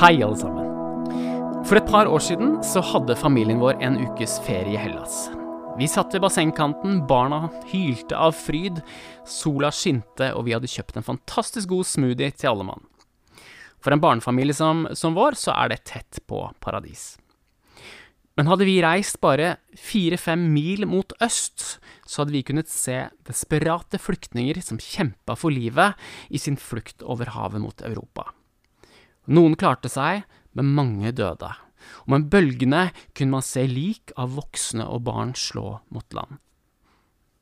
Hei, alle sammen. For et par år siden så hadde familien vår en ukes ferie i Hellas. Vi satt ved bassengkanten, barna hylte av fryd, sola skinte, og vi hadde kjøpt en fantastisk god smoothie til alle mann. For en barnefamilie som, som vår, så er det tett på paradis. Men hadde vi reist bare fire-fem mil mot øst, så hadde vi kunnet se desperate flyktninger som kjempa for livet i sin flukt over havet mot Europa. Noen klarte seg, men mange døde. Og med bølgene kunne man se lik av voksne og barn slå mot land.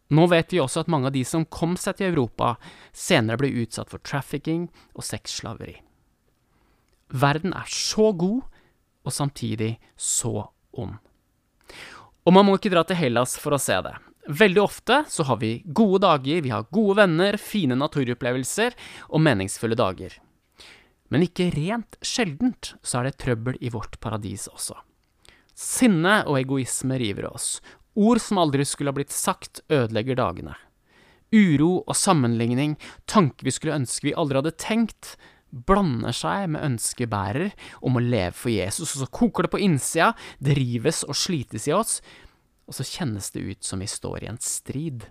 Nå vet vi også at mange av de som kom seg til Europa, senere ble utsatt for trafficking og sexslaveri. Verden er så god, og samtidig så ond. Og man må ikke dra til Hellas for å se det. Veldig ofte så har vi gode dager, vi har gode venner, fine naturopplevelser og meningsfulle dager. Men ikke rent sjeldent så er det trøbbel i vårt paradis også. Sinne og egoisme river oss. Ord som aldri skulle ha blitt sagt, ødelegger dagene. Uro og sammenligning, tanker vi skulle ønske vi aldri hadde tenkt, blander seg med ønskebærer om å leve for Jesus, og så koker det på innsida, det rives og slites i oss, og så kjennes det ut som vi står i en strid.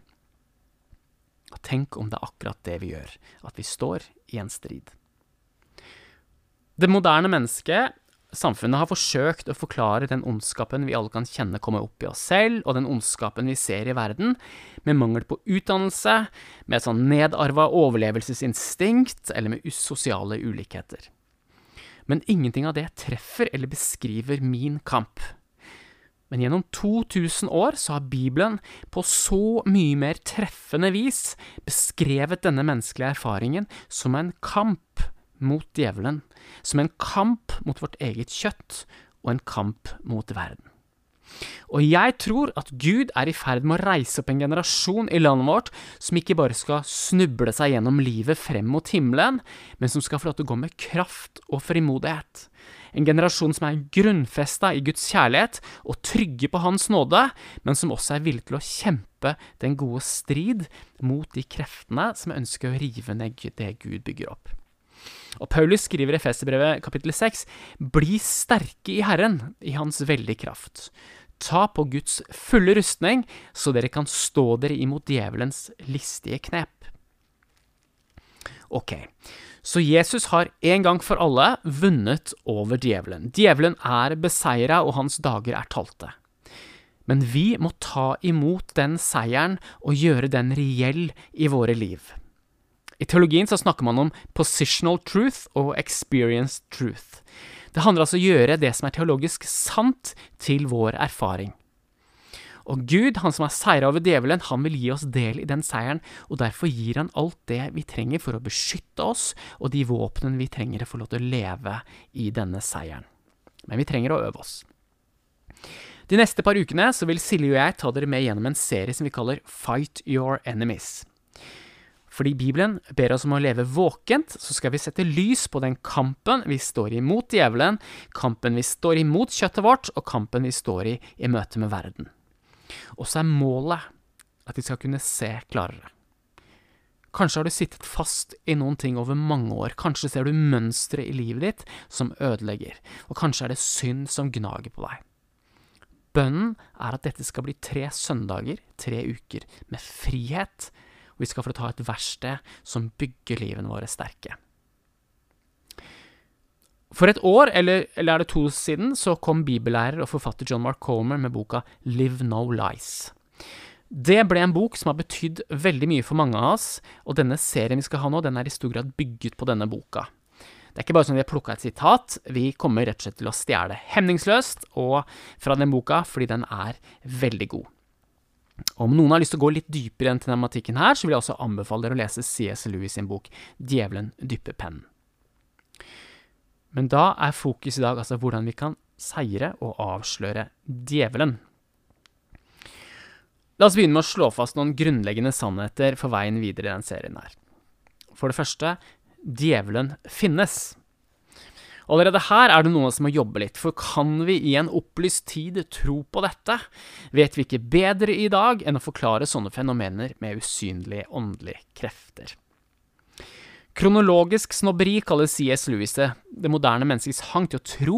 Og tenk om det er akkurat det vi gjør, at vi står i en strid. Det moderne mennesket, samfunnet, har forsøkt å forklare den ondskapen vi alle kan kjenne komme opp i oss selv, og den ondskapen vi ser i verden, med mangel på utdannelse, med et sånn nedarva overlevelsesinstinkt eller med usosiale ulikheter. Men ingenting av det treffer eller beskriver min kamp. Men gjennom 2000 år så har Bibelen på så mye mer treffende vis beskrevet denne menneskelige erfaringen som en kamp mot djevelen, som en kamp mot vårt eget kjøtt og en kamp mot verden. Og jeg tror at Gud er i ferd med å reise opp en generasjon i landet vårt som ikke bare skal snuble seg gjennom livet frem mot himmelen, men som skal få lov til å gå med kraft og frimodighet. En generasjon som er grunnfesta i Guds kjærlighet og trygge på Hans nåde, men som også er villig til å kjempe den gode strid mot de kreftene som ønsker å rive ned det Gud bygger opp. Og Paulus skriver i Efeserbrevet kapittel 6.: Bli sterke i Herren, i Hans veldige kraft. Ta på Guds fulle rustning, så dere kan stå dere imot djevelens listige knep. Ok, så Jesus har en gang for alle vunnet over djevelen. Djevelen er beseira, og hans dager er talte. Men vi må ta imot den seieren og gjøre den reell i våre liv. I teologien så snakker man om positional truth og experienced truth. Det handler altså om å gjøre det som er teologisk sant, til vår erfaring. Og Gud, han som har seira over djevelen, han vil gi oss del i den seieren, og derfor gir han alt det vi trenger for å beskytte oss, og de våpnene vi trenger for å få lov til å leve i denne seieren. Men vi trenger å øve oss. De neste par ukene så vil Silje og jeg ta dere med gjennom en serie som vi kaller Fight Your Enemies. Fordi Bibelen ber oss om å leve våkent, så skal vi sette lys på den kampen vi står imot djevelen, kampen vi står imot kjøttet vårt, og kampen vi står i i møte med verden. Og så er målet at vi skal kunne se klarere. Kanskje har du sittet fast i noen ting over mange år, kanskje ser du mønstre i livet ditt som ødelegger, og kanskje er det synd som gnager på deg. Bønnen er at dette skal bli tre søndager, tre uker, med frihet og vi skal få ta et verksted som bygger livene våre sterke. For et år, eller, eller, er det to siden, så kom bibellærer og forfatter John Mark Comer med boka Live No Lies. Det ble en bok som har betydd veldig mye for mange av oss, og denne serien vi skal ha nå, den er i stor grad bygget på denne boka. Det er ikke bare sånn at vi har plukka et sitat, vi kommer rett og slett til å stjele hemningsløst og fra den boka fordi den er veldig god. Om noen har lyst til å gå litt dypere i den tematikken her, så vil jeg også anbefale dere å lese C.S. Lewis sin bok 'Djevelen dypper pennen'. Men da er fokus i dag altså hvordan vi kan seire og avsløre djevelen. La oss begynne med å slå fast noen grunnleggende sannheter for veien videre i den serien her. For det første, djevelen finnes. Allerede her er det noe som må jobbe litt, for kan vi i en opplyst tid tro på dette, vet vi ikke bedre i dag enn å forklare sånne fenomener med usynlige åndelige krefter. Kronologisk snobberi kaller C.S. Lewis det, det moderne menneskets hang til å tro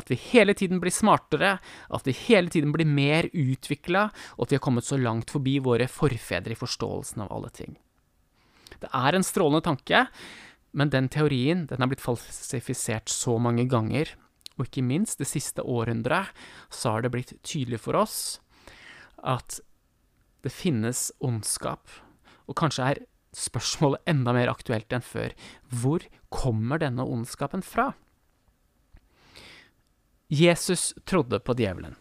at vi hele tiden blir smartere, at vi hele tiden blir mer utvikla, og at vi har kommet så langt forbi våre forfedre i forståelsen av alle ting. Det er en strålende tanke, men den teorien den er blitt falsifisert så mange ganger, og ikke minst det siste århundret så har det blitt tydelig for oss at det finnes ondskap, og kanskje er spørsmålet enda mer aktuelt enn før. Hvor kommer denne ondskapen fra? Jesus trodde på djevelen.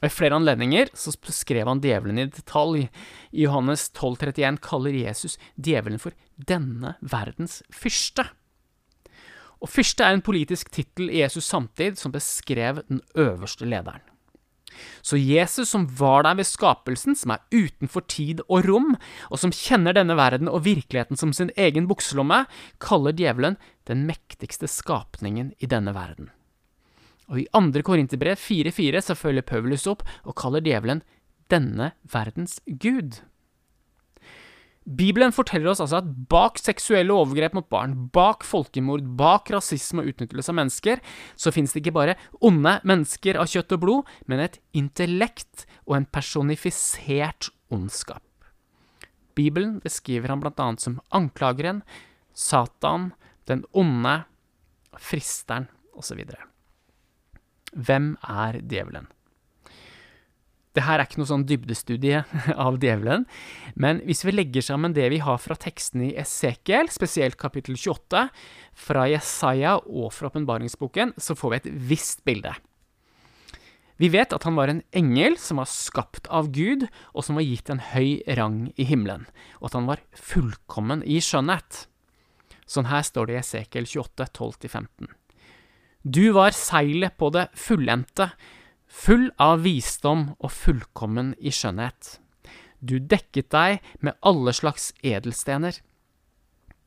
Ved flere anledninger så skrev han djevelen i detalj. I Johannes 12,31 kaller Jesus djevelen for 'denne verdens fyrste'. Og fyrste er en politisk tittel i Jesus samtid som beskrev den øverste lederen. Så Jesus som var der ved skapelsen, som er utenfor tid og rom, og som kjenner denne verden og virkeligheten som sin egen bukselomme, kaller djevelen den mektigste skapningen i denne verden. Og i 2. Korinterbrev 4.4 så følger Paulus opp og kaller djevelen denne verdens gud. Bibelen forteller oss altså at bak seksuelle overgrep mot barn, bak folkemord, bak rasisme og utnyttelse av mennesker, så finnes det ikke bare onde mennesker av kjøtt og blod, men et intellekt og en personifisert ondskap. Bibelen beskriver blant annet som anklageren, Satan, den onde, fristeren osv. Hvem er djevelen? Det her er ikke noe sånn dybdestudie av djevelen, men hvis vi legger sammen det vi har fra tekstene i Esekiel, spesielt kapittel 28, fra Jesaja og fra åpenbaringsboken, så får vi et visst bilde. Vi vet at han var en engel som var skapt av Gud, og som var gitt en høy rang i himmelen, og at han var fullkommen i skjønnhet. Sånn her står det i Esekiel 28, 12-15. Du var seilet på det fullendte, full av visdom og fullkommen i skjønnhet. Du dekket deg med alle slags edelstener.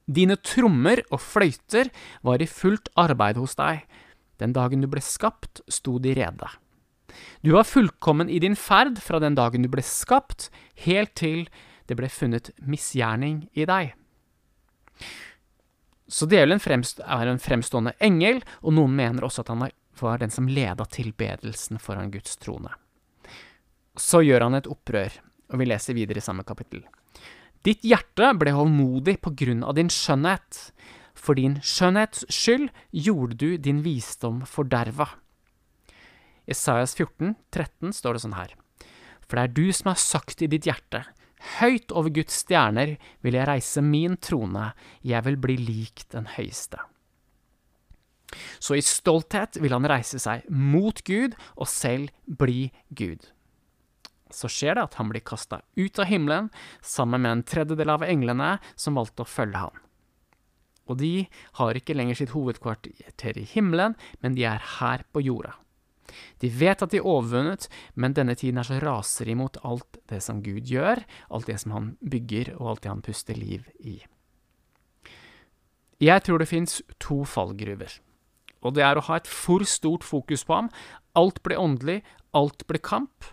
Dine trommer og fløyter var i fullt arbeid hos deg. Den dagen du ble skapt, sto de rede. Du var fullkommen i din ferd fra den dagen du ble skapt, helt til det ble funnet misgjerning i deg. Så djevelen er en fremstående engel, og noen mener også at han var den som leda tilbedelsen foran Guds trone. Så gjør han et opprør, og vi leser videre i samme kapittel. Ditt hjerte ble hovmodig på grunn av din skjønnhet. For din skjønnhets skyld gjorde du din visdom forderva. I Isaias 14, 13 står det sånn her. For det er du som har sagt i ditt hjerte, høyt over Guds stjerner vil jeg reise min trone, jeg vil bli lik den høyeste. Så i stolthet vil han reise seg mot Gud og selv bli Gud. Så skjer det at han blir kasta ut av himmelen sammen med en tredjedel av englene som valgte å følge han. Og de har ikke lenger sitt hovedkvarter i himmelen, men de er her på jorda. De vet at de er overvunnet, men denne tiden er så raser imot alt det som Gud gjør, alt det som han bygger, og alt det han puster liv i. Jeg tror det fins to fallgruver og det er å ha et for stort fokus på ham. Alt blir åndelig, alt blir kamp.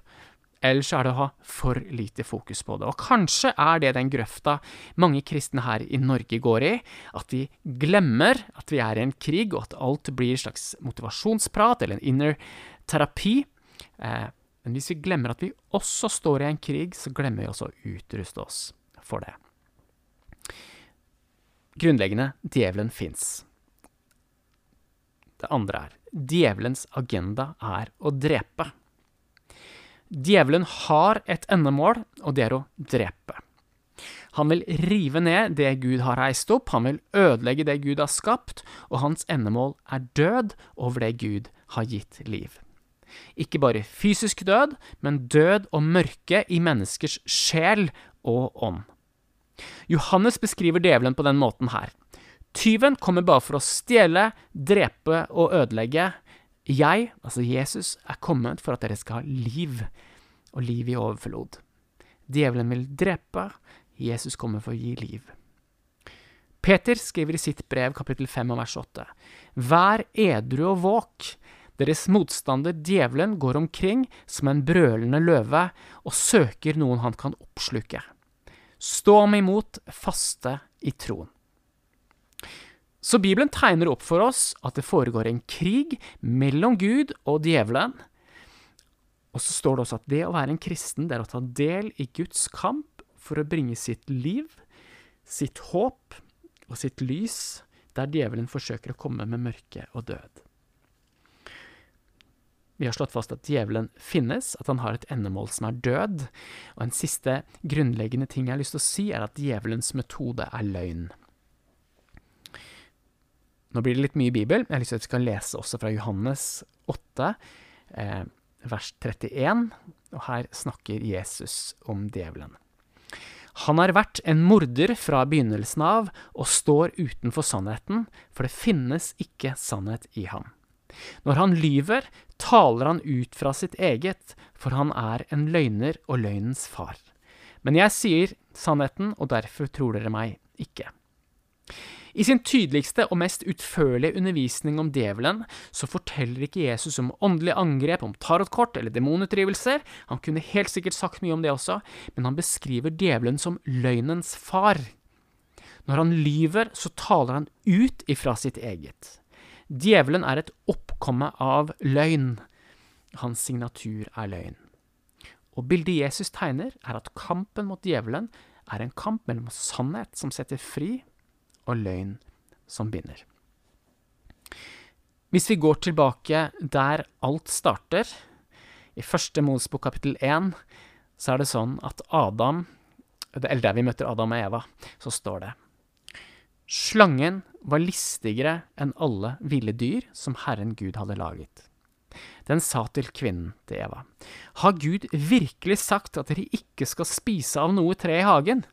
Ellers er det å ha for lite fokus på det. Og kanskje er det den grøfta mange kristne her i Norge går i, at de glemmer at vi er i en krig, og at alt blir en slags motivasjonsprat eller en inner terapi. Eh, men hvis vi glemmer at vi også står i en krig, så glemmer vi også å utruste oss for det. Grunnleggende djevelen fins. Det andre er djevelens agenda er å drepe. Djevelen har et endemål, og det er å drepe. Han vil rive ned det Gud har reist opp, han vil ødelegge det Gud har skapt, og hans endemål er død over det Gud har gitt liv. Ikke bare fysisk død, men død og mørke i menneskers sjel og ånd. Johannes beskriver djevelen på den måten her. Tyven kommer bare for å stjele, drepe og ødelegge. Jeg, altså Jesus, er kommet for at dere skal ha liv, og liv i overflod. Djevelen vil drepe, Jesus kommer for å gi liv. Peter skriver i sitt brev kapittel 5 vers 8.: Vær edru og våk. Deres motstander djevelen går omkring som en brølende løve og søker noen han kan oppsluke. Stå ham imot faste i troen. Så Bibelen tegner opp for oss at det foregår en krig mellom Gud og djevelen. Og så står det også at det å være en kristen, det er å ta del i Guds kamp for å bringe sitt liv, sitt håp og sitt lys der djevelen forsøker å komme med mørke og død. Vi har slått fast at djevelen finnes, at han har et endemål som er død, og en siste grunnleggende ting jeg har lyst til å si, er at djevelens metode er løgn. Nå blir det litt mye Bibel. Jeg har lyst til at vi skal lese også fra Johannes 8, eh, vers 31. Og her snakker Jesus om djevelen. Han har vært en morder fra begynnelsen av og står utenfor sannheten, for det finnes ikke sannhet i ham. Når han lyver, taler han ut fra sitt eget, for han er en løgner og løgnens far. Men jeg sier sannheten, og derfor tror dere meg ikke. I sin tydeligste og mest utførlige undervisning om djevelen så forteller ikke Jesus om åndelige angrep, om tarotkort eller demonutdrivelser, han kunne helt sikkert sagt mye om det også, men han beskriver djevelen som løgnens far. Når han lyver, så taler han ut ifra sitt eget. Djevelen er et oppkomme av løgn. Hans signatur er løgn. Og bildet Jesus tegner, er at kampen mot djevelen er en kamp mellom sannhet som setter fri, og løgn som binder. Hvis vi går tilbake der alt starter, i første Mosebok kapittel 1, så er det sånn at Adam Eller der vi møter Adam og Eva, så står det Slangen var listigere enn alle ville dyr som Herren Gud hadde laget. Den sa til kvinnen, til Eva, Har Gud virkelig sagt at dere ikke skal spise av noe tre i hagen?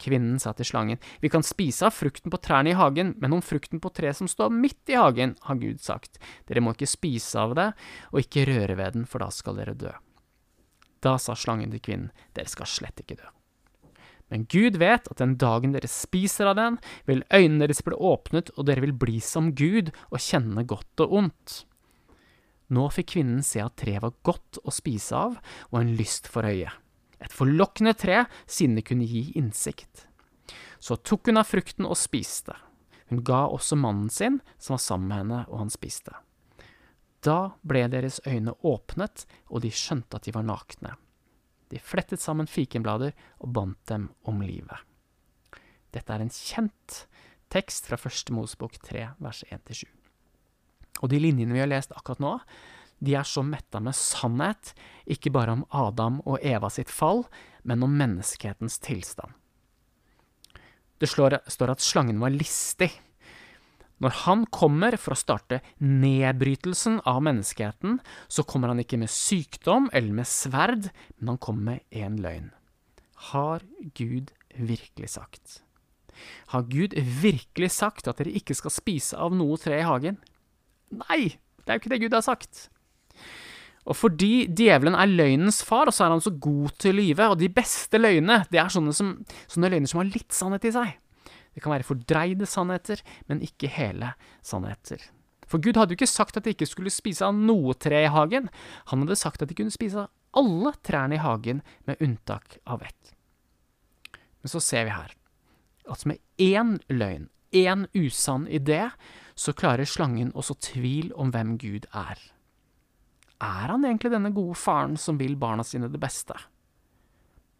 Kvinnen sa til slangen, Vi kan spise av frukten på trærne i hagen, men om frukten på treet som står midt i hagen, har Gud sagt, Dere må ikke spise av det, og ikke røre ved den, for da skal dere dø. Da sa slangen til kvinnen, Dere skal slett ikke dø. Men Gud vet at den dagen dere spiser av den, vil øynene deres bli åpnet, og dere vil bli som Gud og kjenne godt og ondt. Nå fikk kvinnen se at treet var godt å spise av, og en lyst for øyet et forlokkende tre, siden det kunne gi innsikt. Så tok hun av frukten og spiste. Hun ga også mannen sin, som var sammen med henne, og han spiste. Da ble deres øyne åpnet, og de skjønte at de var nakne. De flettet sammen fikenblader og bandt dem om livet. Dette er en kjent tekst fra Første Mosebok 3, vers 1-7. Og de linjene vi har lest akkurat nå, de er så metta med sannhet, ikke bare om Adam og Eva sitt fall, men om menneskehetens tilstand. Det står at slangen var listig. Når han kommer for å starte nedbrytelsen av menneskeheten, så kommer han ikke med sykdom eller med sverd, men han kommer med én løgn. Har Gud virkelig sagt? Har Gud virkelig sagt at dere ikke skal spise av noe tre i hagen? Nei, det er jo ikke det Gud har sagt. Og fordi djevelen er løgnens far, og så er han så god til å lyve, og de beste løgnene, det er sånne, som, sånne løgner som har litt sannhet i seg. Det kan være fordreide sannheter, men ikke hele sannheter. For Gud hadde jo ikke sagt at de ikke skulle spise av noe tre i hagen. Han hadde sagt at de kunne spise av alle trærne i hagen, med unntak av ett. Men så ser vi her at med én løgn, én usann idé, så klarer slangen å så tvil om hvem Gud er. Er han egentlig denne gode faren som vil barna sine det beste?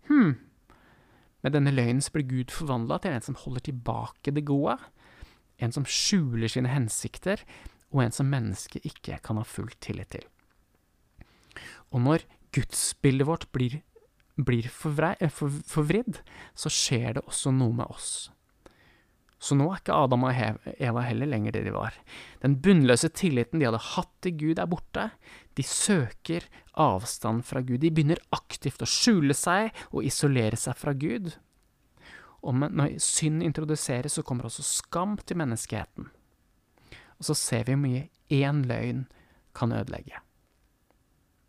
Hm, med denne løgnen så blir Gud forvandla til en som holder tilbake det gode, en som skjuler sine hensikter, og en som mennesket ikke kan ha full tillit til. Og når gudsbildet vårt blir, blir forvridd, så skjer det også noe med oss. Så nå er ikke Adam og Eva heller lenger det de var. Den bunnløse tilliten de hadde hatt til Gud, er borte. De søker avstand fra Gud. De begynner aktivt å skjule seg og isolere seg fra Gud. Og når synd introduseres, så kommer også skam til menneskeheten. Og så ser vi hvor mye én løgn kan ødelegge.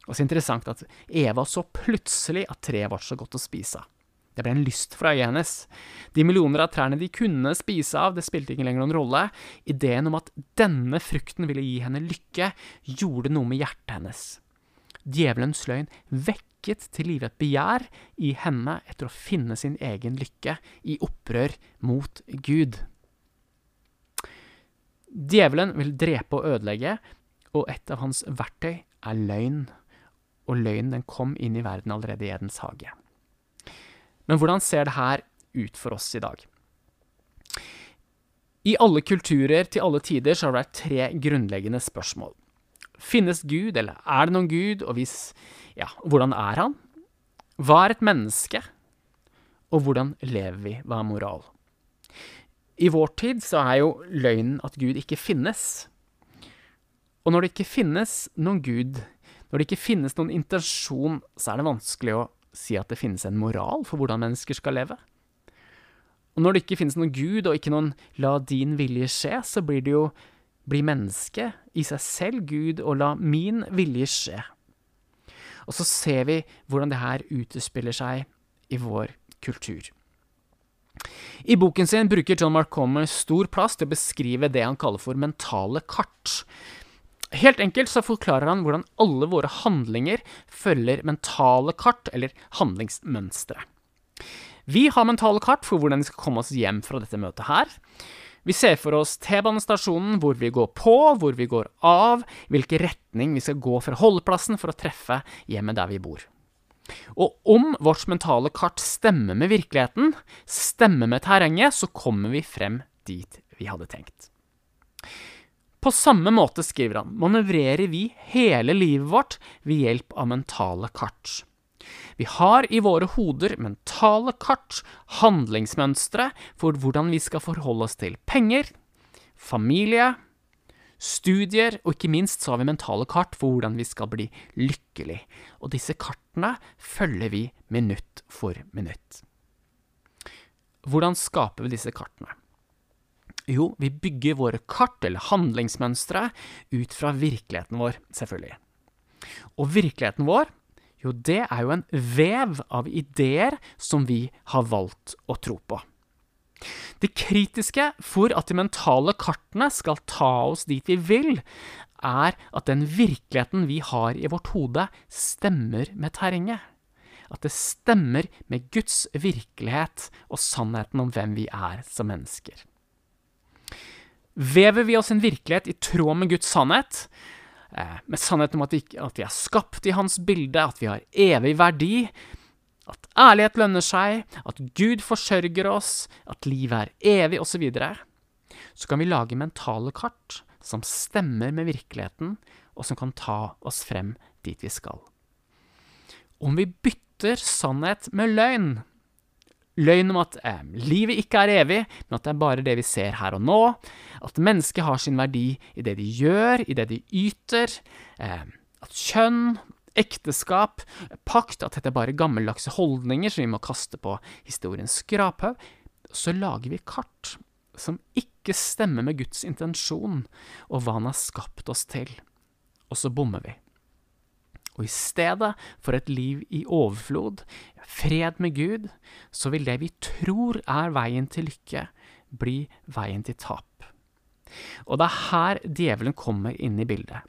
Og så interessant at Eva så plutselig at treet var så godt å spise av. Det ble en lyst for øyet hennes. De millioner av trærne de kunne spise av, det spilte ikke lenger noen rolle. Ideen om at denne frukten ville gi henne lykke, gjorde noe med hjertet hennes. Djevelens løgn vekket til live et begjær i henne etter å finne sin egen lykke i opprør mot Gud. Djevelen vil drepe og ødelegge, og et av hans verktøy er løgn. Og løgnen den kom inn i verden allerede i Edens hage. Men hvordan ser det her ut for oss i dag? I alle kulturer til alle tider så har det vært tre grunnleggende spørsmål. Finnes Gud, eller er det noen Gud, og hvis ja, hvordan er han? Hva er et menneske? Og hvordan lever vi? Hva er moral? I vår tid så er jo løgnen at Gud ikke finnes. Og når det ikke finnes noen Gud, når det ikke finnes noen intensjon, så er det vanskelig å si at det finnes en moral for hvordan mennesker skal leve. Og når det ikke finnes noen Gud, og ikke noen 'la din vilje skje', så blir det jo bli menneske i seg selv Gud, og la min vilje skje. Og så ser vi hvordan det her utespiller seg i vår kultur. I boken sin bruker John Mark Comer stor plass til å beskrive det han kaller for mentale kart. Helt enkelt så forklarer han hvordan alle våre handlinger følger mentale kart, eller handlingsmønstre. Vi har mentale kart for hvordan vi skal komme oss hjem fra dette møtet her. Vi ser for oss T-banestasjonen, hvor vi går på, hvor vi går av, hvilken retning vi skal gå fra holdeplassen for å treffe hjemmet der vi bor. Og om vårt mentale kart stemmer med virkeligheten, stemmer med terrenget, så kommer vi frem dit vi hadde tenkt. På samme måte, skriver han, manøvrerer vi hele livet vårt ved hjelp av mentale kart. Vi har i våre hoder mentale kart, handlingsmønstre for hvordan vi skal forholde oss til penger, familie, studier, og ikke minst så har vi mentale kart for hvordan vi skal bli lykkelig. Og disse kartene følger vi minutt for minutt. Hvordan skaper vi disse kartene? Jo, vi bygger våre kart, eller handlingsmønstre, ut fra virkeligheten vår, selvfølgelig. Og virkeligheten vår jo, det er jo en vev av ideer som vi har valgt å tro på. Det kritiske for at de mentale kartene skal ta oss dit vi vil, er at den virkeligheten vi har i vårt hode, stemmer med terrenget. At det stemmer med Guds virkelighet og sannheten om hvem vi er som mennesker. Vever vi oss en virkelighet i tråd med Guds sannhet, Eh, med sannheten om at vi, er skapt i hans bilde, at vi har evig verdi, at ærlighet lønner seg, at Gud forsørger oss, at livet er evig, osv., så, videre, så kan vi lage mentale kart som stemmer med virkeligheten, og som kan ta oss frem dit vi skal. Om vi bytter sannhet med løgn, Løgn om at eh, livet ikke er evig, men at det er bare det vi ser her og nå. At mennesket har sin verdi i det de gjør, i det de yter. Eh, at kjønn, ekteskap, pakt, at dette er bare gammeldagse holdninger som vi må kaste på historiens skraphaug. Så lager vi kart som ikke stemmer med Guds intensjon og hva han har skapt oss til. Og så bommer vi. Og i stedet for et liv i overflod, fred med Gud, så vil det vi tror er veien til lykke, bli veien til tap. Og det er her djevelen kommer inn i bildet.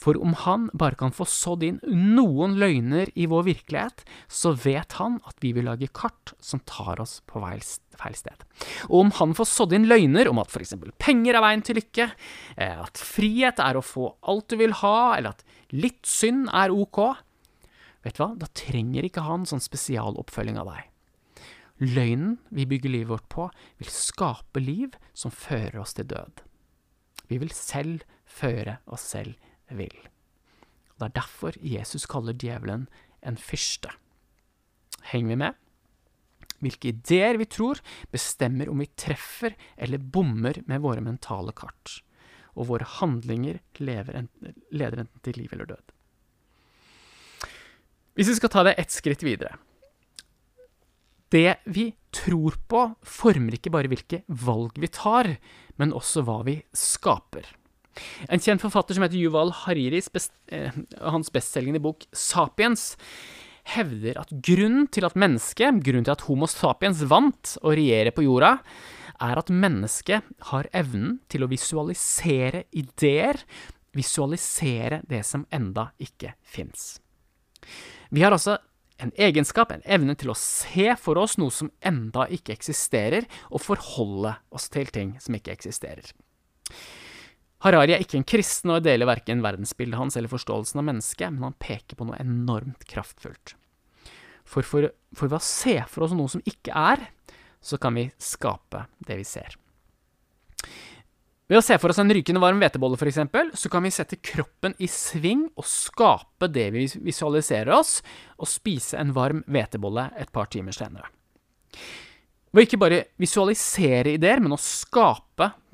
For om han bare kan få sådd inn noen løgner i vår virkelighet, så vet han at vi vil lage kart som tar oss på feil sted. Og om han får sådd inn løgner om at f.eks. penger er veien til lykke, eh, at frihet er å få alt du vil ha, eller at litt synd er ok, vet du hva, da trenger ikke han sånn spesialoppfølging av deg. Løgnen vi bygger livet vårt på, vil skape liv som fører oss til død. Vi vil selv føre oss selv vill. Det er derfor Jesus kaller djevelen en fyrste. Henger vi med? Hvilke ideer vi tror, bestemmer om vi treffer eller bommer med våre mentale kart og våre handlinger enten, leder enten til liv eller død. Hvis vi skal ta det ett skritt videre Det vi tror på, former ikke bare hvilke valg vi tar, men også hva vi skaper. En kjent forfatter som heter Yuval Hariris, best, eh, hans bestselgende bok Sapiens, hevder at grunnen til at mennesket, grunnen til at Homo sapiens vant å regjere på jorda, er at mennesket har evnen til å visualisere ideer, visualisere det som enda ikke fins. Vi har altså en egenskap, en evne til å se for oss noe som enda ikke eksisterer, og forholde oss til ting som ikke eksisterer. Harari er ikke en kristen og deler verken verdensbildet hans eller forståelsen av mennesket, men han peker på noe enormt kraftfullt. For, for, for ved å se for oss noe som ikke er, så kan vi skape det vi ser. Ved å se for oss en rykende varm hvetebolle, f.eks., så kan vi sette kroppen i sving og skape det vi visualiserer oss, og spise en varm hvetebolle et par timer senere. Ved ikke bare visualisere ideer, men å skape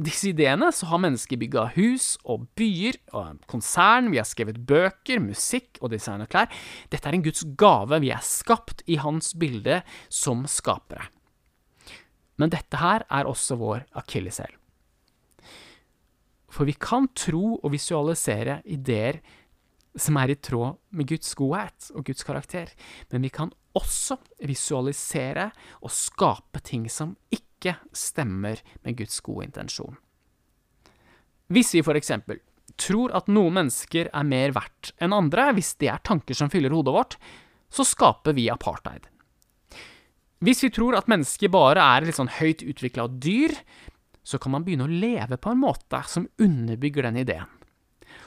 disse ideene, så har mennesker bygga hus og byer og konsern, vi har skrevet bøker, musikk og design og klær. Dette er en Guds gave, vi er skapt i hans bilde som skapere. Men dette her er også vår akilleshæl. For vi kan tro og visualisere ideer som er i tråd med Guds godhet og Guds karakter, men vi kan også visualisere og skape ting som ikke stemmer med Guds gode intensjon. Hvis vi for eksempel tror at noen mennesker er mer verdt enn andre, hvis det er tanker som fyller hodet vårt, så skaper vi apartheid. Hvis vi tror at mennesker bare er litt sånn høyt utvikla dyr, så kan man begynne å leve på en måte som underbygger den ideen.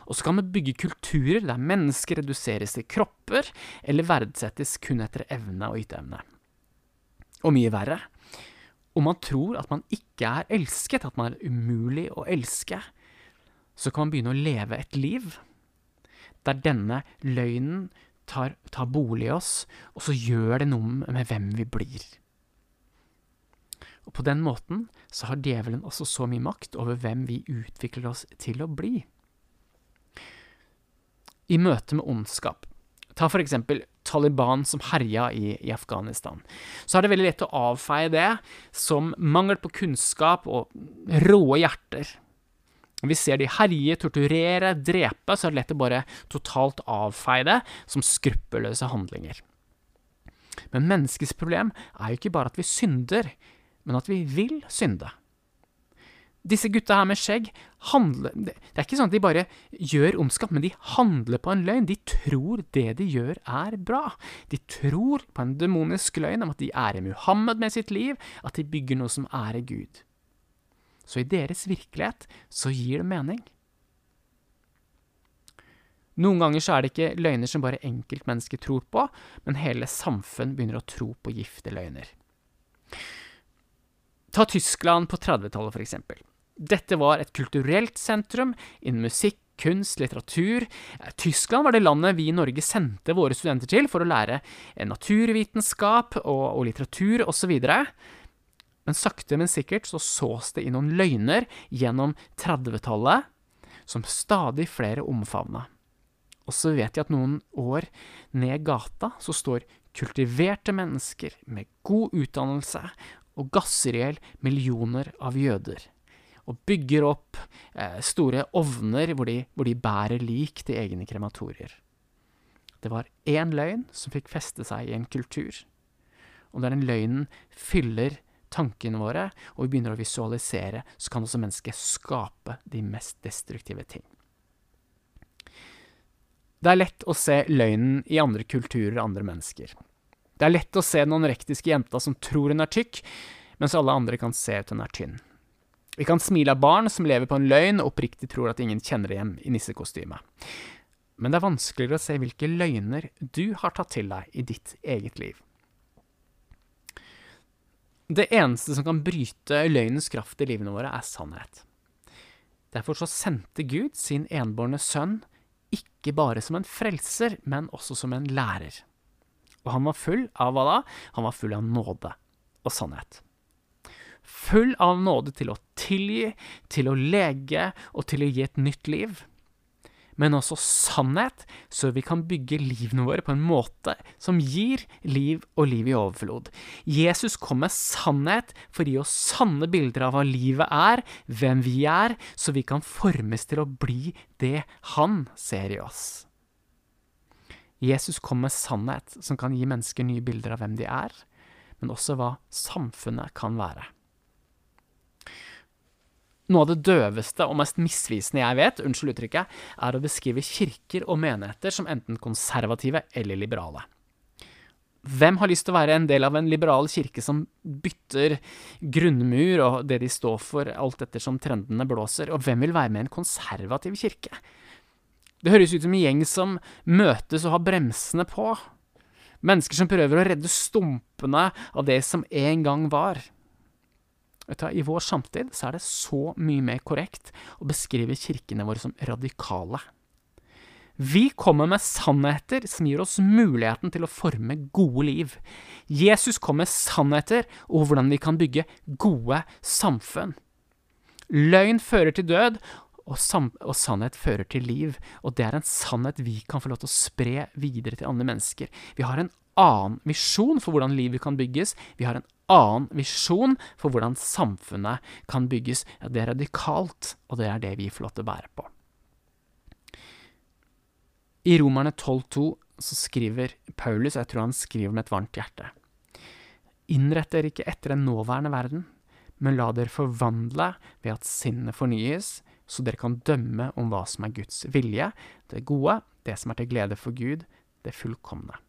Og så kan vi bygge kulturer der mennesker reduseres til kropper, eller verdsettes kun etter evne og yteevne. Og mye verre, om man tror at man ikke er elsket, at man er umulig å elske, så kan man begynne å leve et liv der denne løgnen tar, tar bolig i oss, og så gjør det noe med hvem vi blir. Og på den måten så har djevelen også så mye makt over hvem vi utvikler oss til å bli i møte med ondskap. Ta for eksempel Taliban som herja i, i, Afghanistan. Så er det veldig lett å avfeie det som mangel på kunnskap og råe hjerter. Når vi ser de herje, torturere, drepe, så er det lett å bare totalt avfeie det som skruppelløse handlinger. Men menneskets problem er jo ikke bare at vi synder, men at vi vil synde. Disse gutta her med skjegg handler Det er ikke sånn at de bare gjør ondskap, men de handler på en løgn. De tror det de gjør, er bra. De tror på en demonisk løgn om at de ærer Muhammed med sitt liv, at de bygger noe som ærer Gud. Så i deres virkelighet så gir det mening. Noen ganger så er det ikke løgner som bare enkeltmennesker tror på, men hele samfunn begynner å tro på gifte løgner. Ta Tyskland på 30-tallet, for eksempel. Dette var et kulturelt sentrum innen musikk, kunst, litteratur. Tyskland var det landet vi i Norge sendte våre studenter til for å lære naturvitenskap og, og litteratur osv. Men sakte, men sikkert så sås det i noen løgner gjennom 30-tallet som stadig flere omfavna. Og så vet jeg at noen år ned gata så står kultiverte mennesker med god utdannelse og gasser i hjel millioner av jøder og bygger opp eh, store ovner hvor de, hvor de, bærer lik til egne krematorier. Det var én løgn som fikk feste seg i en kultur. Og der den løgnen fyller tankene våre, og vi begynner å visualisere, så kan også mennesket skape de mest destruktive ting. Det er lett å se løgnen i andre kulturer og andre mennesker. Det er lett å se den anorektiske jenta som tror hun er tykk, mens alle andre kan se at hun er tynn. Vi kan smile av barn som lever på en løgn og oppriktig tror at ingen kjenner igjen i nissekostyme. Men det er vanskeligere å se hvilke løgner du har tatt til deg i ditt eget liv. Det eneste som kan bryte løgnens kraft i livene våre, er sannhet. Derfor så sendte Gud sin enbårne sønn ikke bare som en frelser, men også som en lærer. Og han var full av hva da? Han var full av nåde og sannhet full av nåde til å tilgi, til å lege og til å gi et nytt liv. Men også sannhet, så vi kan bygge livene våre på en måte som gir liv og liv i overflod. Jesus kom med sannhet for å gi oss sanne bilder av hva livet er, hvem vi er, så vi kan formes til å bli det han ser i oss. Jesus kom med sannhet som kan gi mennesker nye bilder av hvem de er, men også hva samfunnet kan være. Noe av det døveste og mest misvisende jeg vet, unnskyld uttrykket, er å beskrive kirker og menigheter som enten konservative eller liberale. Hvem har lyst til å være en del av en liberal kirke som bytter grunnmur og det de står for, alt ettersom trendene blåser, og hvem vil være med i en konservativ kirke? Det høres ut som en gjeng som møtes og har bremsene på. Mennesker som prøver å redde stumpene av det som en gang var. I vår samtid så er det så mye mer korrekt å beskrive kirkene våre som radikale. Vi kommer med sannheter som gir oss muligheten til å forme gode liv. Jesus kom med sannheter om hvordan vi kan bygge gode samfunn. Løgn fører til død, og, og, sannhet fører til liv. Og det er en sannhet vi kan få lov til å spre videre til andre mennesker. Vi har en annen visjon for hvordan livet kan bygges. Vi har en annen visjon for hvordan samfunnet kan bygges. Ja, det er radikalt, og det er det vi får lov til å bære på. I Romerne 12,2 så skriver Paulus, og jeg tror han skriver med et varmt hjerte, Innrett dere ikke etter den nåværende verden, men la dere forvandle ved at sinnet fornyes, så dere kan dømme om hva som er Guds vilje, det gode, det som er til glede for Gud, det fullkomne.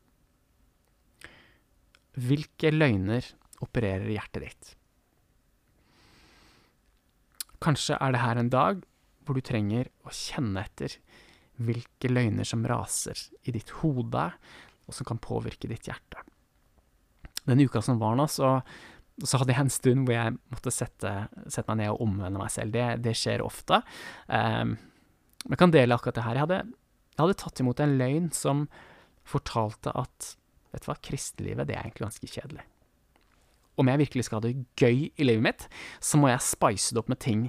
Hvilke løgner opererer hjertet ditt? Kanskje er det her en dag hvor du trenger å kjenne etter hvilke løgner som raser i ditt hode, og som kan påvirke ditt hjerte. Den uka som var nå, så, så hadde jeg en stund hvor jeg måtte sette, sette meg ned og omvende meg selv. Det, det skjer ofte. Um, jeg kan dele akkurat det her. Jeg hadde, jeg hadde tatt imot en løgn som fortalte at vet du hva, kristelivet det er egentlig ganske kjedelig. Om jeg virkelig skal ha det gøy i livet mitt, så må jeg spice det opp med ting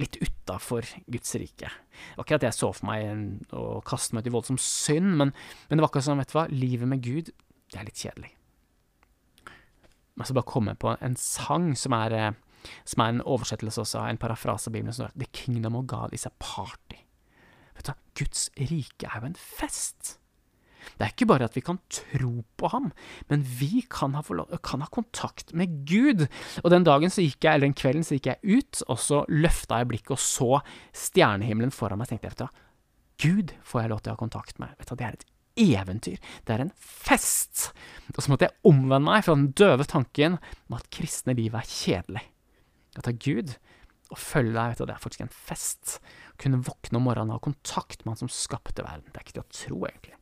litt utafor Guds rike. Det var ikke at jeg så for meg å kaste meg ut i voldsom synd, men, men, det var akkurat sånn, vet du hva, livet med Gud, det er litt kjedelig. Men så bare komme på en sang som er, eh, som er en oversettelse også en parafrase av Bibelen, som er The kingdom of God is a party. Vet du, hva, Guds rike er jo en fest. Det er ikke bare at vi kan tro på ham, men vi kan ha, kan ha, kontakt med Gud. Og den dagen så gikk jeg, eller den kvelden så gikk jeg ut, og så løfta jeg blikket og så stjernehimmelen foran meg. tenkte jeg, vet du Gud får jeg lov til å ha kontakt med. Vet du, Det er et eventyr. Det er en fest. Og så måtte jeg omvende meg fra den døve tanken om at kristne liv er kjedelig. Å ta Gud og følge deg, vet du, det er faktisk en fest. Å kunne våkne om morgenen og ha kontakt med Han som skapte verden. Det er ikke til å tro, egentlig.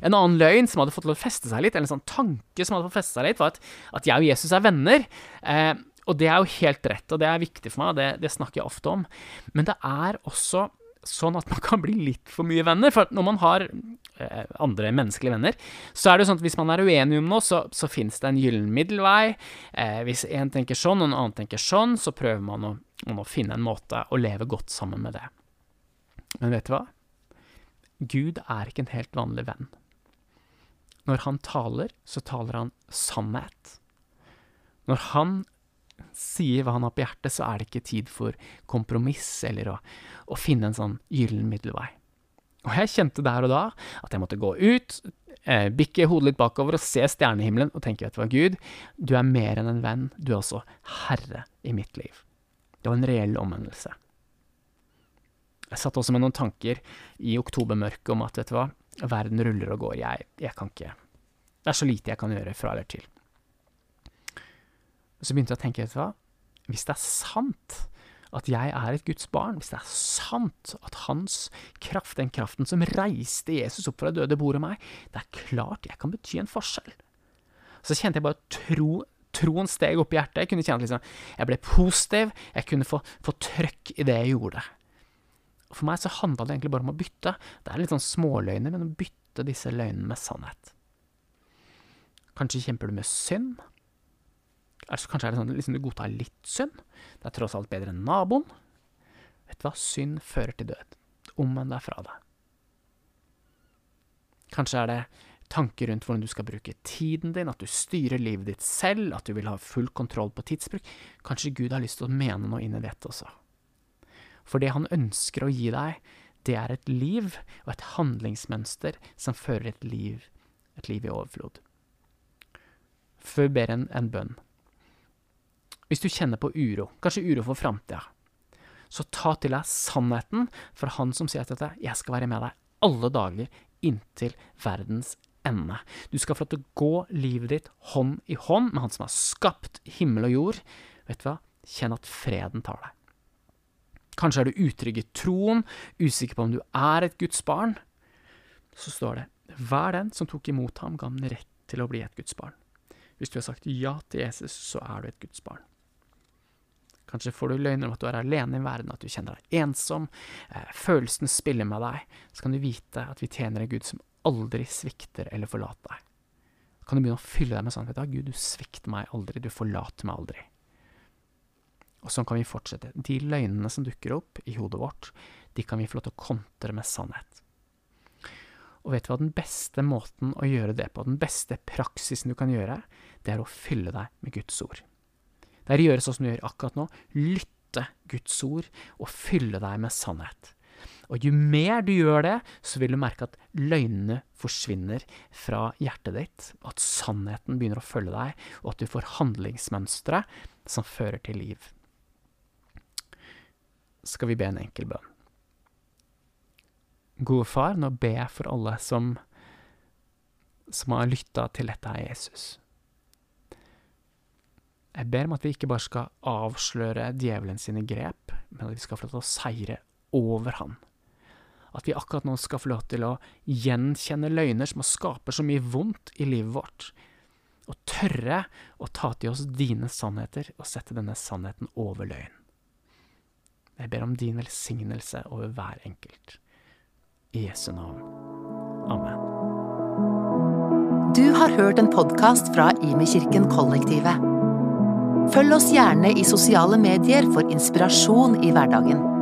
En annen løgn som hadde fått lov å feste seg litt, eller en sånn tanke som hadde fått feste seg litt, var at, at jeg og Jesus er venner. Eh, og det er jo helt rett, og det er viktig for meg, og det, det, snakker jeg ofte om. Men det er også sånn at man kan bli litt for mye venner. For når man har eh, andre menneskelige venner, så er det jo sånn at hvis man er uenig om noe, så, så fins det en gyllen middelvei. Eh, hvis én tenker sånn, og en annen tenker sånn, så prøver man å, man å finne en måte å leve godt sammen med det. Men vet du hva? Gud er ikke en helt vanlig venn. Når han taler, så taler han sannhet. Når han sier hva han har på hjertet, så er det ikke tid for kompromiss eller å, å finne en sånn gyllen middelvei. Og jeg kjente der og da at jeg måtte gå ut, eh, bikke hodet litt bakover og se stjernehimmelen og tenke, vet du hva, Gud, du er mer enn en venn, du er også herre i mitt liv. Det var en reell omvendelse. Jeg satt også med noen tanker i oktobermørket om at vet du hva, verden ruller og går, jeg, jeg kan ikke Det er så lite jeg kan gjøre fra eller til. Så begynte jeg å tenke, vet du hva, hvis det er sant at jeg er et Guds barn, hvis det er sant at hans kraft, den kraften som reiste Jesus opp fra døde, bor i meg, det er klart jeg kan bety en forskjell. Så kjente jeg bare tro troen steg opp i hjertet. Jeg kunne kjenne liksom, jeg ble positiv, jeg kunne få, få trøkk i det jeg gjorde. For meg så handla det egentlig bare om å bytte. Det er litt sånn småløgner, men å bytte disse løgnene med sannhet. Kanskje kjemper du med synd? Altså, kanskje er det sånn liksom, du godtar litt synd? Det er tross alt bedre enn naboen. Vet du hva? Synd fører til død. Omvend deg fra det. Kanskje er det tanker rundt hvordan du skal bruke tiden din, at du styrer livet ditt selv, at du vil ha full kontroll på tidsbruk. Kanskje Gud har lyst til å mene noe inn i dette også. For det han ønsker å gi deg, det er et liv og et handlingsmønster som fører et liv, et liv i overflod. Før ber en, en bønn. Hvis du kjenner på uro, kanskje uro for framtida, så ta til deg sannheten fra Han som sier deg 'Jeg skal være med deg alle dager inntil verdens ende. Du skal få lov til å gå livet ditt hånd i hånd med Han som har skapt himmel og jord. Vet du hva? Kjenn at freden tar deg. Kanskje er du utrygg i troen, usikker på om du er et Guds barn. Så står det hver den som tok imot ham, ga ham rett til å bli et Guds barn. Hvis du har sagt ja til Jesus, så er du et Guds barn. Kanskje får du løgner om at du er alene i verden, at du kjenner deg ensom, Følelsen følelsene spiller med deg. Så kan du vite at vi tjener en Gud som aldri svikter eller forlater deg. Da kan du begynne å fylle deg med vet Gud, du svikter meg aldri, du forlater meg aldri. Og sånn kan vi fortsette. De løgnene som dukker opp i hodet vårt, de kan vi få lov til å kontre med sannhet. Og vet du hva den beste måten å gjøre det på, den beste praksisen du kan gjøre, det er å fylle deg med Guds ord. Det er å gjøre sånn som du gjør akkurat nå, lytte Guds ord og fylle deg med sannhet. Og jo mer du gjør det, så vil du merke at løgnene forsvinner fra hjertet ditt, at sannheten begynner å følge deg, og at du får handlingsmønstre som fører til liv. Skal vi be en enkel bønn? Gode far, nå ber jeg for alle som, som har lytta til dette her, Jesus. Jeg ber om at vi ikke bare skal avsløre djevelen sine grep, men at vi skal få lov til å seire over han. At vi akkurat nå skal få lov til å gjenkjenne løgner som skaper så mye vondt i livet vårt, og tørre å ta til oss dine sannheter og sette denne sannheten over løgn. Jeg ber om din velsignelse over hver enkelt. I Jesu navn. Amen. Du har hørt en podkast fra Imekirken Kollektivet. Følg oss gjerne i sosiale medier for inspirasjon i hverdagen.